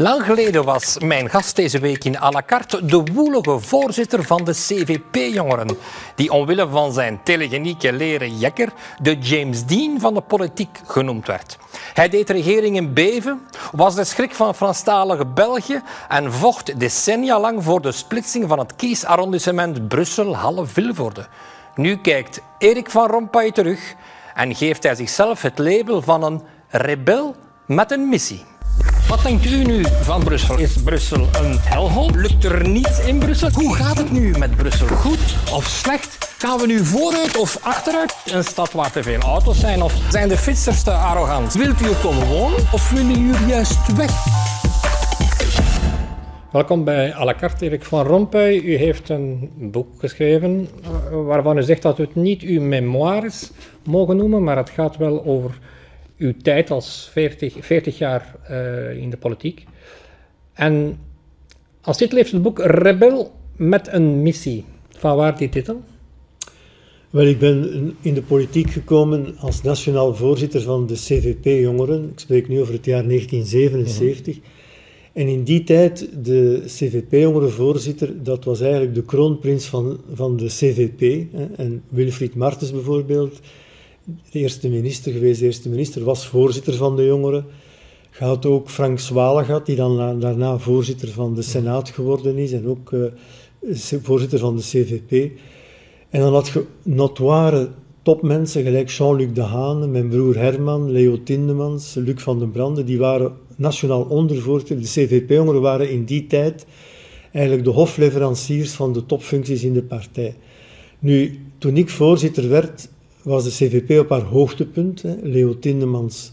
Lang geleden was mijn gast deze week in à la carte de woelige voorzitter van de CVP-jongeren, die omwille van zijn telegenieke leren jekker de James Dean van de politiek genoemd werd. Hij deed regeringen beven, was de schrik van Franstalige België en vocht decennia lang voor de splitsing van het kiesarrondissement Brussel-Halle-Vilvoorde. Nu kijkt Erik van Rompuy terug en geeft hij zichzelf het label van een rebel met een missie. Wat denkt u nu van Brussel? Is Brussel een helhol? Lukt er niets in Brussel? Hoe gaat het nu met Brussel? Goed of slecht? Gaan we nu vooruit of achteruit? Een stad waar te veel auto's zijn? Of zijn de fietsers te arrogant? Wilt u er komen wonen of willen u er juist weg? Welkom bij à la carte, Erik van Rompuy. U heeft een boek geschreven waarvan u zegt dat u het niet uw memoires mogen noemen, maar het gaat wel over uw tijd als 40, 40 jaar uh, in de politiek. En als titel heeft het boek Rebel met een missie. Van waar die titel? Wel, ik ben in de politiek gekomen als nationaal voorzitter van de CVP-jongeren. Ik spreek nu over het jaar 1977. Mm -hmm. En in die tijd, de CVP-jongerenvoorzitter, dat was eigenlijk de kroonprins van, van de CVP. Hè. En Wilfried Martens bijvoorbeeld, de eerste minister geweest, de eerste minister, was voorzitter van de jongeren. Je had ook Frank Zwalen gehad, die dan daarna voorzitter van de Senaat geworden is en ook uh, voorzitter van de CVP. En dan had je notoire topmensen, gelijk Jean-Luc Dehane, mijn broer Herman, Leo Tindemans, Luc van den Brande, die waren nationaal ondervoorzitter. De CVP-jongeren waren in die tijd eigenlijk de hofleveranciers van de topfuncties in de partij. Nu, toen ik voorzitter werd, was de CVP op haar hoogtepunt. Hè. Leo Tindemans,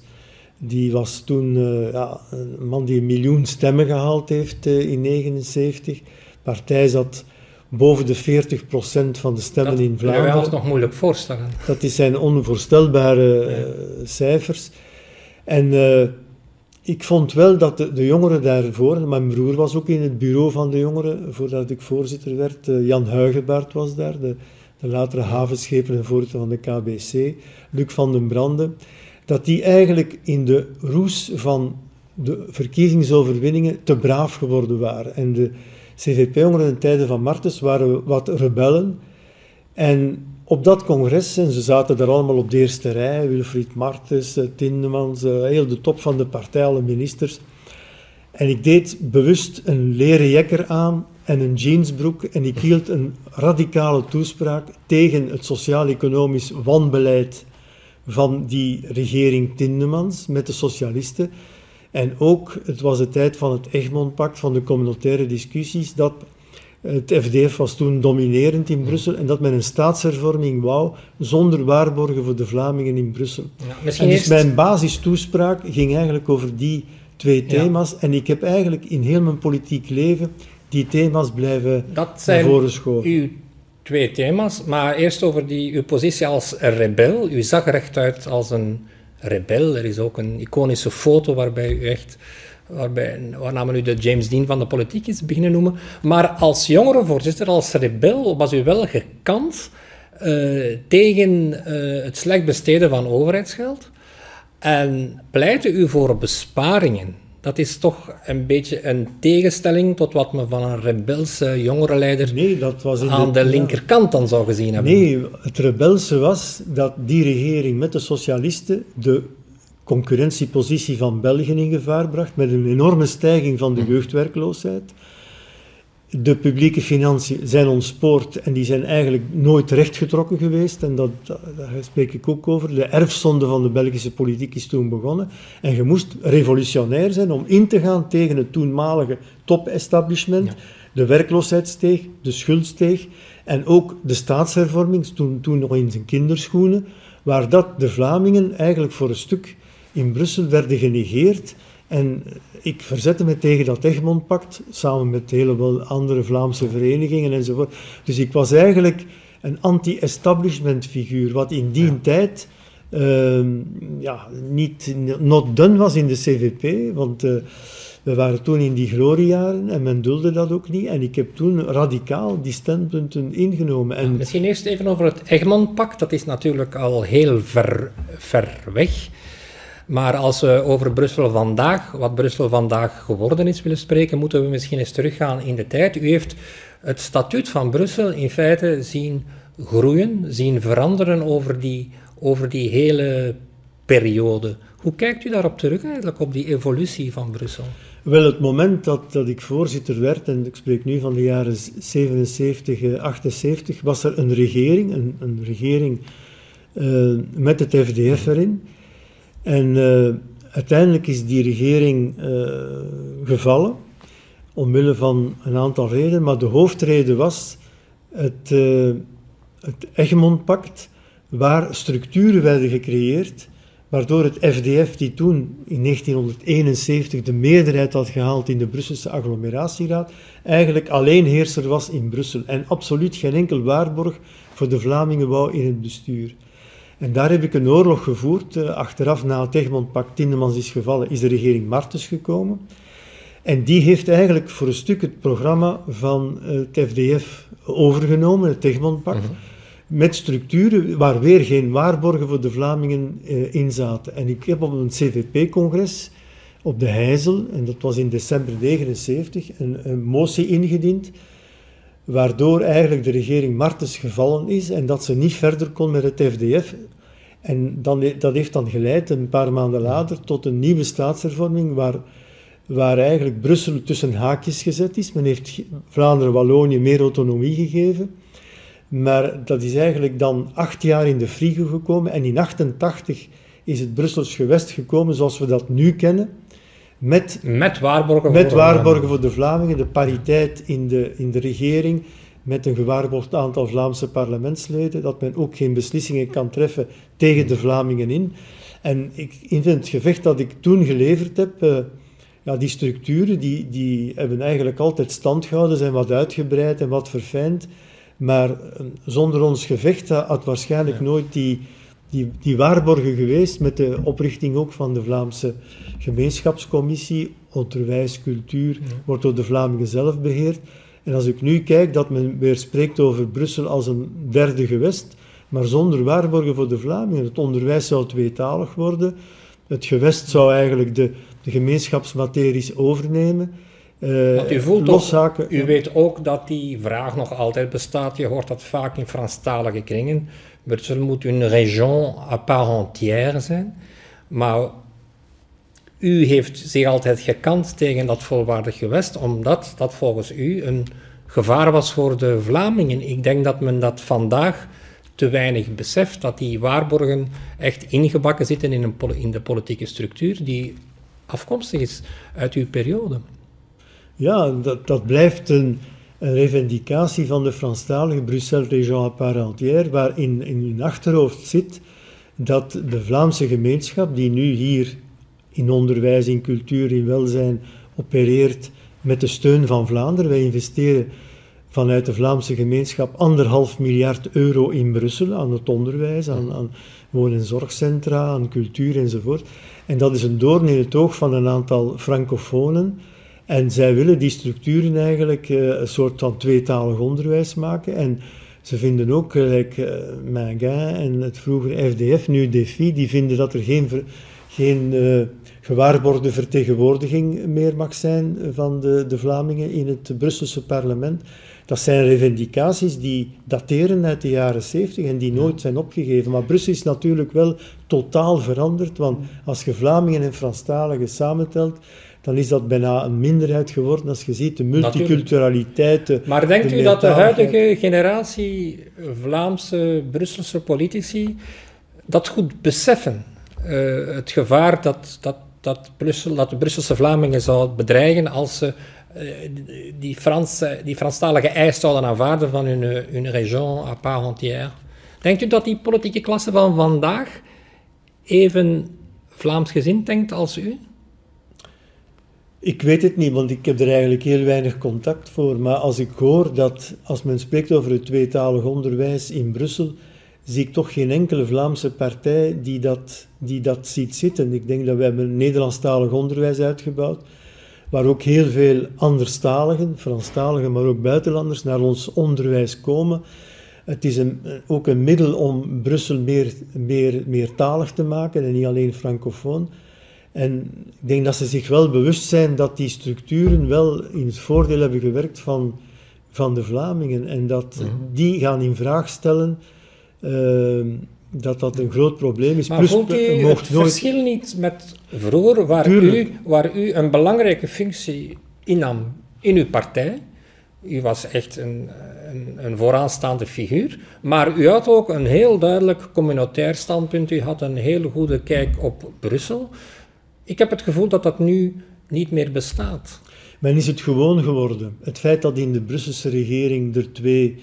die was toen uh, ja, een man die een miljoen stemmen gehaald heeft uh, in 1979. De partij zat boven de 40% van de stemmen dat in Vlaanderen. Dat is nog moeilijk voorstellen. Dat zijn onvoorstelbare uh, cijfers. En ik vond wel dat de, de, jongeren daarvoor, mijn broer was ook in het bureau van de jongeren voordat ik voorzitter werd, Jan Huigebaard was daar, de, de latere havenschepen en voorzitter van de KBC, Luc van den Brande, dat die eigenlijk in de roes van de verkiezingsoverwinningen te braaf geworden waren. En de CVP-jongeren in tijden van Martens waren wat rebellen. En op dat congres, en ze zaten daar allemaal op de eerste rij, Wilfried Martens, Tindemans, heel de top van de partij, alle ministers. En ik deed bewust een leren jekker aan en een jeansbroek en ik hield een radicale toespraak tegen het sociaal-economisch wanbeleid van die regering Tindemans met de socialisten. En ook, het was de tijd van het Egmond-pact, van de communautaire discussies, dat het FDF was toen dominerend in Brussel en dat men een staatshervorming wou zonder waarborgen voor de Vlamingen in Brussel. Ja, en dus mijn basistoespraak ging eigenlijk over die twee thema's ja. en ik heb eigenlijk in heel mijn politiek leven die thema's blijven dat zijn naar voren schoven. Uw twee thema's, maar eerst over die, uw positie als rebel. U zag rechtuit als een rebel. Er is ook een iconische foto waarbij u echt, waarbij, waarna u de James Dean van de politiek is beginnen noemen. Maar als jongerenvoorzitter, als rebel, was u wel gekant uh, tegen uh, het slecht besteden van overheidsgeld. En pleitte u voor besparingen dat is toch een beetje een tegenstelling tot wat men van een rebelse jongerenleider nee, dat was in aan de, de linkerkant dan zou gezien hebben. Nee, het rebelse was dat die regering met de socialisten de concurrentiepositie van België in gevaar bracht met een enorme stijging van de hm. jeugdwerkloosheid. De publieke financiën zijn ontspoord en die zijn eigenlijk nooit rechtgetrokken geweest. En dat, daar spreek ik ook over. De erfzonde van de Belgische politiek is toen begonnen. En je moest revolutionair zijn om in te gaan tegen het toenmalige top-establishment. De werkloosheid steeg, de schuld steeg. En ook de staatshervorming, toen, toen nog in zijn kinderschoenen. Waar dat de Vlamingen eigenlijk voor een stuk in Brussel werden genegeerd. En ik verzette me tegen dat Egmond-pact, samen met heleboel andere Vlaamse verenigingen enzovoort. Dus ik was eigenlijk een anti-establishment figuur, wat in die ja. tijd uh, ja, niet not done was in de CVP, want uh, we waren toen in die gloriejaren en men dulde dat ook niet. En ik heb toen radicaal die standpunten ingenomen. En Misschien eerst even over het Egmond-pact, dat is natuurlijk al heel ver, ver weg. Maar als we over Brussel vandaag, wat Brussel vandaag geworden is, willen spreken, moeten we misschien eens teruggaan in de tijd. U heeft het statuut van Brussel in feite zien groeien, zien veranderen over die, over die hele periode. Hoe kijkt u daarop terug eigenlijk, op die evolutie van Brussel? Wel, het moment dat, dat ik voorzitter werd, en ik spreek nu van de jaren 77, 78, eh, was er een regering, een, een regering uh, met het FDF erin. En uh, uiteindelijk is die regering uh, gevallen, omwille van een aantal redenen, maar de hoofdreden was het, het Egmond-pact, waar structuren werden gecreëerd waardoor het FDF, die toen in 1971 de meerderheid had gehaald in de Brusselse agglomeratieraad, eigenlijk alleen heerser was in Brussel en absoluut geen enkel waarborg voor de Vlamingen wou in het bestuur. En daar heb ik een oorlog gevoerd. Eh, achteraf, na het Egmond-pact Tindemans is gevallen, is de regering Martens gekomen. En die heeft eigenlijk voor een stuk het programma van het FDF overgenomen, het Egmond-pact. Mhm met structuren waar weer geen waarborgen voor de Vlamingen uh, in zaten. En ik heb op een CVP-congres op de Heizel, en dat was in december 1979, een, een, motie ingediend, waardoor eigenlijk de regering Martens gevallen is en dat ze niet verder kon met het FDF. En dan, dat heeft dan geleid, een paar maanden later, tot een nieuwe staatshervorming waar, waar eigenlijk Brussel tussen haakjes gezet is. Men heeft Vlaanderen-Wallonië meer autonomie gegeven. Maar dat is eigenlijk dan acht jaar in de frigo gekomen en in 88 is het Brussels gewest gekomen zoals we dat nu kennen. Met, met waarborgen, met voor, waarborgen de voor de Vlamingen, de pariteit in de, in de regering, met een gewaarborgd aantal Vlaamse parlementsleden, dat men ook geen beslissingen kan treffen tegen de Vlamingen in. En ik, in het gevecht dat ik toen geleverd heb, uh, ja, die structuren die, die hebben eigenlijk altijd stand gehouden, zijn wat uitgebreid en wat verfijnd. Maar eh, zonder ons gevecht had waarschijnlijk nooit die, die, die waarborgen geweest met de oprichting ook van de Vlaamse gemeenschapscommissie. Onderwijs, cultuur wordt door de Vlamingen zelf beheerd. En als ik nu kijk dat men weer spreekt over Brussel als een derde gewest, maar zonder waarborgen voor de Vlamingen. Het onderwijs zou tweetalig worden. Het gewest zou eigenlijk de, de gemeenschapsmateries overnemen. Uh, u voelt loszaken, u weet ook dat die vraag nog altijd bestaat. Je hoort dat vaak in Franstalige kringen. Brussel moet een région à part entière zijn. Maar u heeft zich altijd gekant tegen dat volwaardig gewest, omdat dat volgens u een gevaar was voor de Vlamingen. Ik denk dat men dat vandaag te weinig beseft, dat die waarborgen echt ingebakken zitten in, een, in de politieke structuur die afkomstig is uit uw periode. Ja, dat, dat blijft een, een revendicatie van de Franstalige Bruxelles Région à part entière, waarin in hun achterhoofd zit dat de Vlaamse gemeenschap, die nu hier in onderwijs, in cultuur, in welzijn opereert met de steun van Vlaanderen. Wij investeren vanuit de Vlaamse gemeenschap anderhalf miljard euro in Brussel aan het onderwijs, aan, aan en zorgcentra, aan cultuur enzovoort. En dat is een doorn in het oog van een aantal francofonen en zij willen die structuren eigenlijk uh, een soort van tweetalig onderwijs maken. En ze vinden ook, gelijk uh, Mangin en het vroegere FDF, nu DEFI, die vinden dat er geen, geen uh, gewaarborgde vertegenwoordiging meer mag zijn van de, de Vlamingen in het Brusselse parlement. Dat zijn revendicaties die dateren uit de jaren 70 en die nooit zijn opgegeven. Maar Brussel is natuurlijk wel totaal veranderd, want als je Vlamingen en Franstaligen samentelt, dan is dat bijna een minderheid geworden als je ziet de multiculturaliteit. maar denkt u dat de huidige generatie Vlaamse, Brusselse politici dat goed beseffen? Uh, het gevaar dat, dat, dat, Brussel, dat de Brusselse Vlamingen zou bedreigen als ze uh, die, Franse, die Franstalige eis zouden aanvaarden van hun, hun région à part entière. Denkt u dat die politieke klasse van vandaag even Vlaams gezind denkt als u? Ik weet het niet, want ik heb er eigenlijk heel weinig contact voor. Maar als ik hoor dat, als men spreekt over het tweetalig onderwijs in Brussel, zie ik toch geen enkele Vlaamse partij die dat, die dat ziet zitten. Ik denk dat we hebben een Nederlandstalig onderwijs uitgebouwd, waar ook heel veel anderstaligen, Franstaligen, maar ook buitenlanders, naar ons onderwijs komen. Het is een, ook een middel om Brussel meer, meer, meertalig te maken en niet alleen francofoon. En ik denk dat ze zich wel bewust zijn dat die structuren wel in het voordeel hebben gewerkt van, van de Vlamingen. En dat mhm. die gaan in vraag stellen uh, dat dat een groot probleem is. Maar Plus, voelt u het nooit... verschil niet met vroeger, waar u, waar u een belangrijke functie innam in uw partij? U was echt een, een, een, vooraanstaande figuur, maar u had ook een heel duidelijk communautair standpunt. U had een hele goede kijk op Brussel. Ik heb het gevoel dat dat nu niet meer bestaat. Men is het gewoon geworden. Het feit dat in de Brusselse regering er twee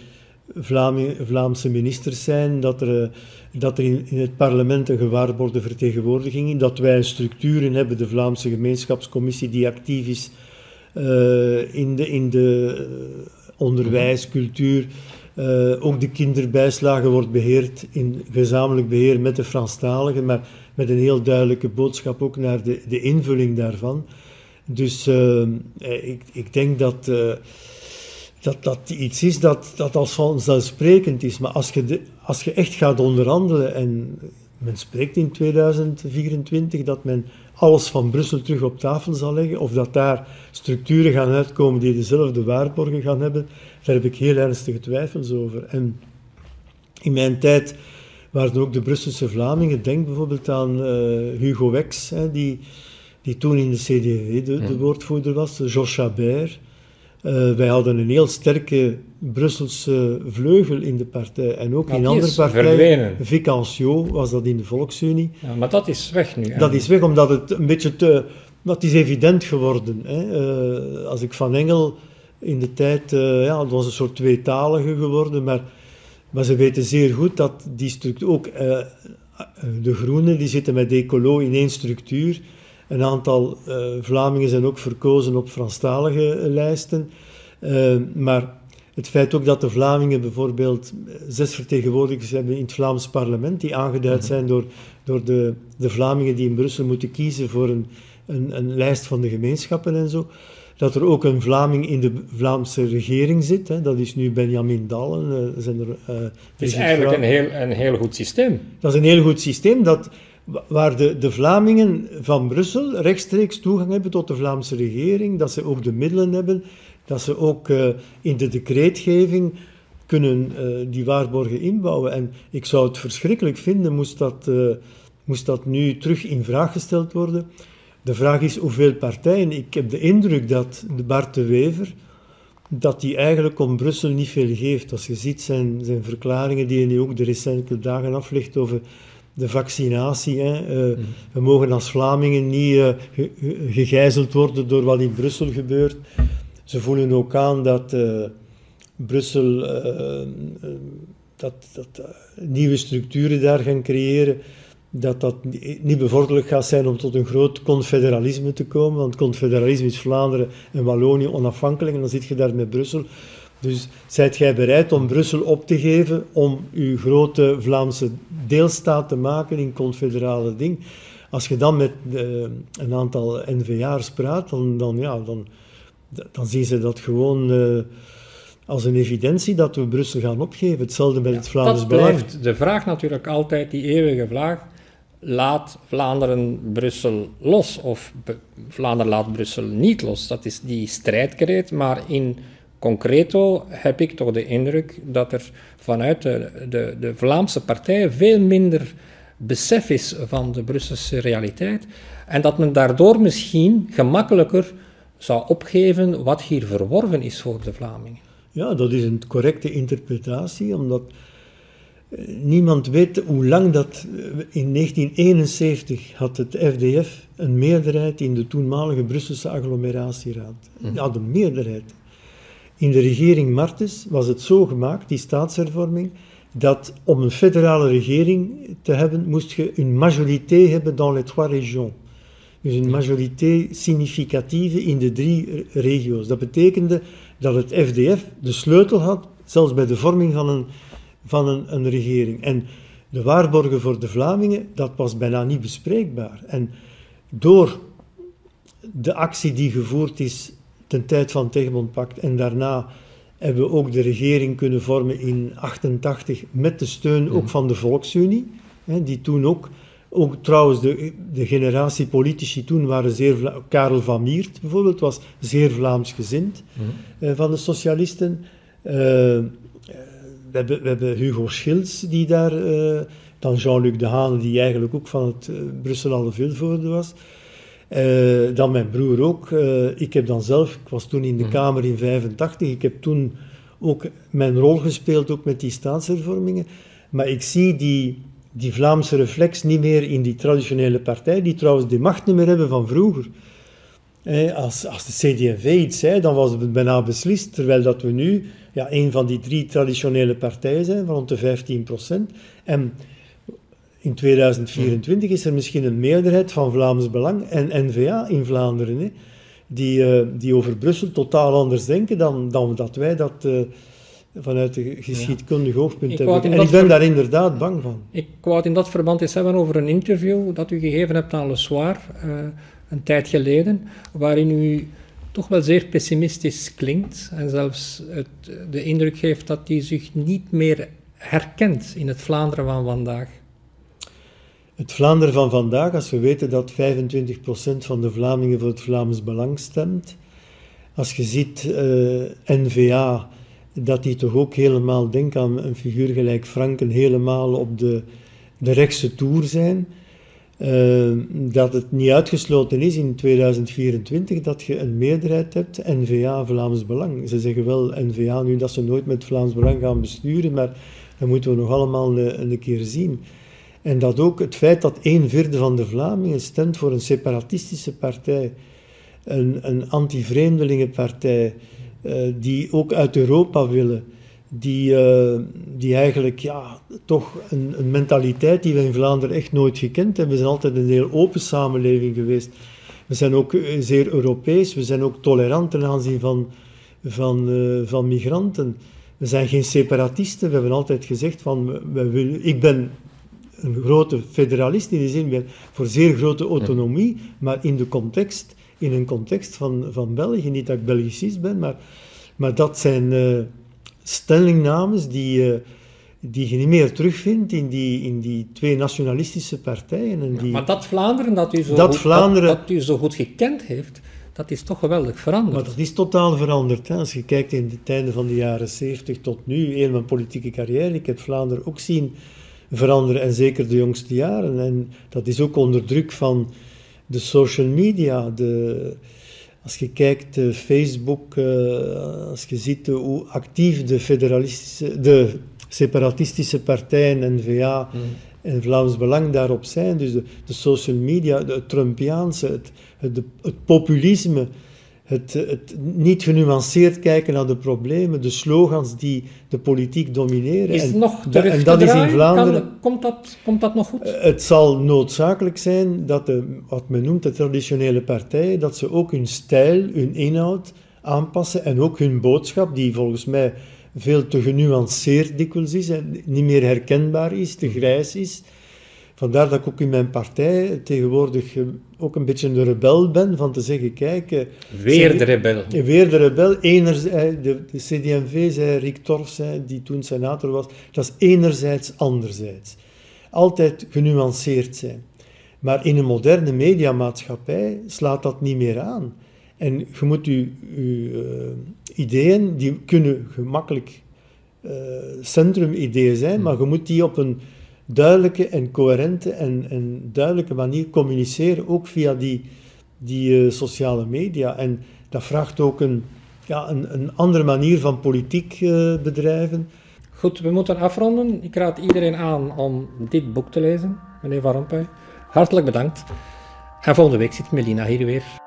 Vlaamse ministers zijn, dat er, eh, dat er in, het parlement een gewaarborgde vertegenwoordiging is, dat wij structuren hebben, de Vlaamse gemeenschapscommissie die actief is uh, in de, in de uh, onderwijs, cultuur, ook de kinderbijslagen wordt beheerd in gezamenlijk beheer met de Franstaligen, maar met een heel duidelijke boodschap ook naar de, de invulling daarvan. Dus ik, ik denk dat dat dat iets is dat, dat als vanzelfsprekend is. Maar als je, als je echt gaat onderhandelen en men spreekt in 2024 dat men alles van Brussel terug op tafel zal leggen, of dat daar structuren gaan uitkomen die dezelfde waarborgen gaan hebben, daar heb ik heel ernstige twijfels over. En in mijn tijd waren ook de Brusselse Vlamingen, denk bijvoorbeeld aan uh, Hugo Wex, hè, die, die toen in de CDV de, de woordvoerder was, Georges Chabert, uh, wij hadden een heel sterke Brusselse vleugel in de partij. En ook in andere partijen. Vicancio was dat in de Volksunie. Ja, maar dat is weg nu. Dat is weg omdat het een beetje te. Dat is evident geworden. Hè. Uh, als ik van Engel in de tijd. Uh, ja, het was een soort tweetalige geworden. Maar, maar ze weten zeer goed dat die structuur. Ook de Groenen die zitten met Ecolo in één structuur. Een aantal uh, Vlamingen zijn ook verkozen op Franstalige lijsten. Uh, maar het feit ook dat de Vlamingen bijvoorbeeld zes vertegenwoordigers hebben in het Vlaams parlement, die aangeduid mhm. zijn door, door de, de Vlamingen die in Brussel moeten kiezen voor een, een, een lijst van de gemeenschappen en zo. Dat er ook een Vlaming in de Vlaamse regering zit, hè, dat is nu Benjamin Dallen. Uh, zijn er, uh, het is eigenlijk een heel, een heel goed systeem. Dat is een heel goed systeem dat waar de, de Vlamingen van Brussel rechtstreeks toegang hebben tot de Vlaamse regering, dat ze ook de middelen hebben, dat ze ook uh, in de decreetgeving kunnen uh, die waarborgen inbouwen. En ik zou het verschrikkelijk vinden moest dat, uh, moest dat nu terug in vraag gesteld worden. De vraag is hoeveel partijen. Ik heb de indruk dat de Bart de Wever, dat hij eigenlijk om Brussel niet veel geeft. Als je ziet zijn, zijn verklaringen die hij nu ook de recente dagen aflegt over de vaccinatie. Hè. Uh, We mogen als Vlamingen niet uh, gegijzeld worden door wat in Brussel gebeurt. Ze voelen ook aan dat uh, Brussel dat, dat nieuwe structuren daar gaan creëren. Dat dat niet bevorderlijk gaat zijn om tot een groot confederalisme te komen. Want confederalisme is Vlaanderen en Wallonië onafhankelijk. En dan zit je daar met Brussel. Dus zijt jij bereid om Brussel op te geven om uw grote Vlaamse deelstaat te maken in confederale ding? Als je dan met uh, een aantal NVA'ers praat, dan, dan, ja, dan, dan zien ze dat gewoon uh, als een evidentie dat we Brussel gaan opgeven. Hetzelfde met het Vlaams Belang. Dat blijft de vraag natuurlijk altijd, die eeuwige vraag. Laat Vlaanderen Brussel los of Vlaanderen laat Brussel niet los. Dat is die strijdkreet, maar in concreto heb ik toch de indruk dat er vanuit de, de, de Vlaamse partijen veel minder besef is van de Brusselse realiteit en dat men daardoor misschien gemakkelijker zou opgeven wat hier verworven is voor de Vlamingen. Ja, dat is een correcte interpretatie, omdat eh, niemand weet hoe lang dat... Eh, in 1971 had het FDF een meerderheid in de toenmalige Brusselse agglomeratieraad. Mhm. Ja, de meerderheid. In de regering Martens was het zo gemaakt, die staatshervorming, dat om een federale regering te hebben, moest je een majorité hebben dans les trois régions. Dus een majorité significatieve in de drie regio's. Dat betekende dat het FDF de sleutel had, zelfs bij de vorming van een, van een, een regering. En de waarborgen voor de Vlamingen, dat was bijna niet bespreekbaar. En door de actie die gevoerd is ten tijd van het Pact en daarna hebben we ook de regering kunnen vormen in 88 met de steun ook van de Volksunie, hè, die toen ook, ook trouwens de, de generatie politici toen waren zeer, Vla Karel van Miert bijvoorbeeld was zeer Vlaams gezind eh, van de socialisten. Eh, we, hebben, we hebben Hugo Schils die daar, eh, dan Jean-Luc de Haan die eigenlijk ook van het uh, Brussel alle Vilvoorde was. Uh, dan mijn broer ook. Uh, ik heb dan zelf, ik was toen in de Kamer in 85, ik heb toen ook mijn rol gespeeld, ook met die staatshervormingen. Maar ik zie die, die Vlaamse reflex niet meer in die traditionele partij, die trouwens de macht niet meer hebben van vroeger. Eh, als, als de CD&V iets zei, dan was het bijna beslist, terwijl dat we nu ja, een van die drie traditionele partijen zijn, van rond de 15 procent. En in 2024 is er misschien een meerderheid van Vlaams Belang en N-VA in Vlaanderen, hè, die, uh, die over Brussel totaal anders denken dan, dan dat wij dat uh, vanuit de geschiedkundige oogpunt ik hebben. En ik ben daar inderdaad bang van. Ik wou het in dat verband eens hebben over een interview dat u gegeven hebt aan Le Soir, uh, een tijd geleden, waarin u toch wel zeer pessimistisch klinkt en zelfs het, de indruk geeft dat u zich niet meer herkent in het Vlaanderen van vandaag. Het Vlaanderen van vandaag, als we weten dat 25% van de Vlamingen voor het Vlaams Belang stemt, als je ziet uh, N-VA, dat die toch ook helemaal, denk aan een figuur gelijk Franken, helemaal op de, de rechtse toer zijn, uh, dat het niet uitgesloten is in 2024 dat je een meerderheid hebt, N-VA, Vlaams Belang. Ze zeggen wel, N-VA nu dat ze nooit met Vlaams Belang gaan besturen, maar dat moeten we nog allemaal een keer zien. En dat ook het feit dat een vierde van de Vlamingen stemt voor een separatistische partij, een, een anti-vreemdelingenpartij, uh, die ook uit Europa willen, die, uh, die eigenlijk ja, toch een, een, mentaliteit die we in Vlaanderen echt nooit gekend hebben. We zijn altijd een heel open samenleving geweest. We zijn ook eh, zeer Europees, we zijn ook tolerant ten aanzien van, van, van migranten. We zijn geen separatisten. We hebben altijd gezegd van, we willen, ik ben een grote federalist in die zin, voor zeer grote autonomie, maar in de context, in een context van, van België. Niet dat ik Belgicist ben, maar, maar dat zijn uh, stellingnames die, uh, die je niet meer terugvindt in die, in die twee nationalistische partijen. En die, ja, maar dat Vlaanderen dat u, zo dat, goed, Vlaanderen, dat, dat u zo goed gekend heeft, dat is toch geweldig veranderd. Maar dat is totaal veranderd. Hè. Als je kijkt in de tijden van de jaren 70 tot nu, in mijn politieke carrière, ik heb Vlaanderen ook zien veranderen, en zeker de jongste jaren. En dat is ook onder druk van de social media. De, als je kijkt, de Facebook, uh, als je ziet hoe actief de federalistische, de separatistische partijen, N-VA mm. en Vlaams Belang daarop zijn, dus de, de social media, de, het Trumpiaanse, het, het, het populisme, het, het, niet genuanceerd kijken naar de problemen, de slogans die de politiek domineren. Is en, nog terug en dat is in Vlaanderen. Kan, komt, dat, komt dat nog goed? Eh, het zal noodzakelijk zijn dat de, wat men noemt de traditionele partijen, dat ze ook hun stijl, hun inhoud aanpassen en ook hun boodschap, die volgens mij veel te genuanceerd dikwijls is en niet meer herkenbaar is, te grijs is. Vandaar dat ik ook in mijn partij tegenwoordig eh, ook een beetje een rebel ben, van te zeggen, kijk... Eh, weer de rebel. Weer de rebel. Enerzijds, de, de CD&V, zei Rick Torf, zei, die toen senator was, dat is enerzijds, anderzijds. Altijd genuanceerd zijn. Maar in een moderne mediamaatschappij slaat dat niet meer aan. En je moet je, je uh, ideeën, die kunnen gemakkelijk uh, centrumideeën zijn, maar je moet die op een duidelijke en coherente en, en duidelijke manier communiceren, ook via die, die uh, sociale media. En dat vraagt ook een, ja, een, een andere manier van politiek uh, bedrijven. Goed, we moeten afronden. Ik raad iedereen aan om dit boek te lezen, meneer Van Rompuy. Hartelijk bedankt. En volgende week zit Melina hier weer.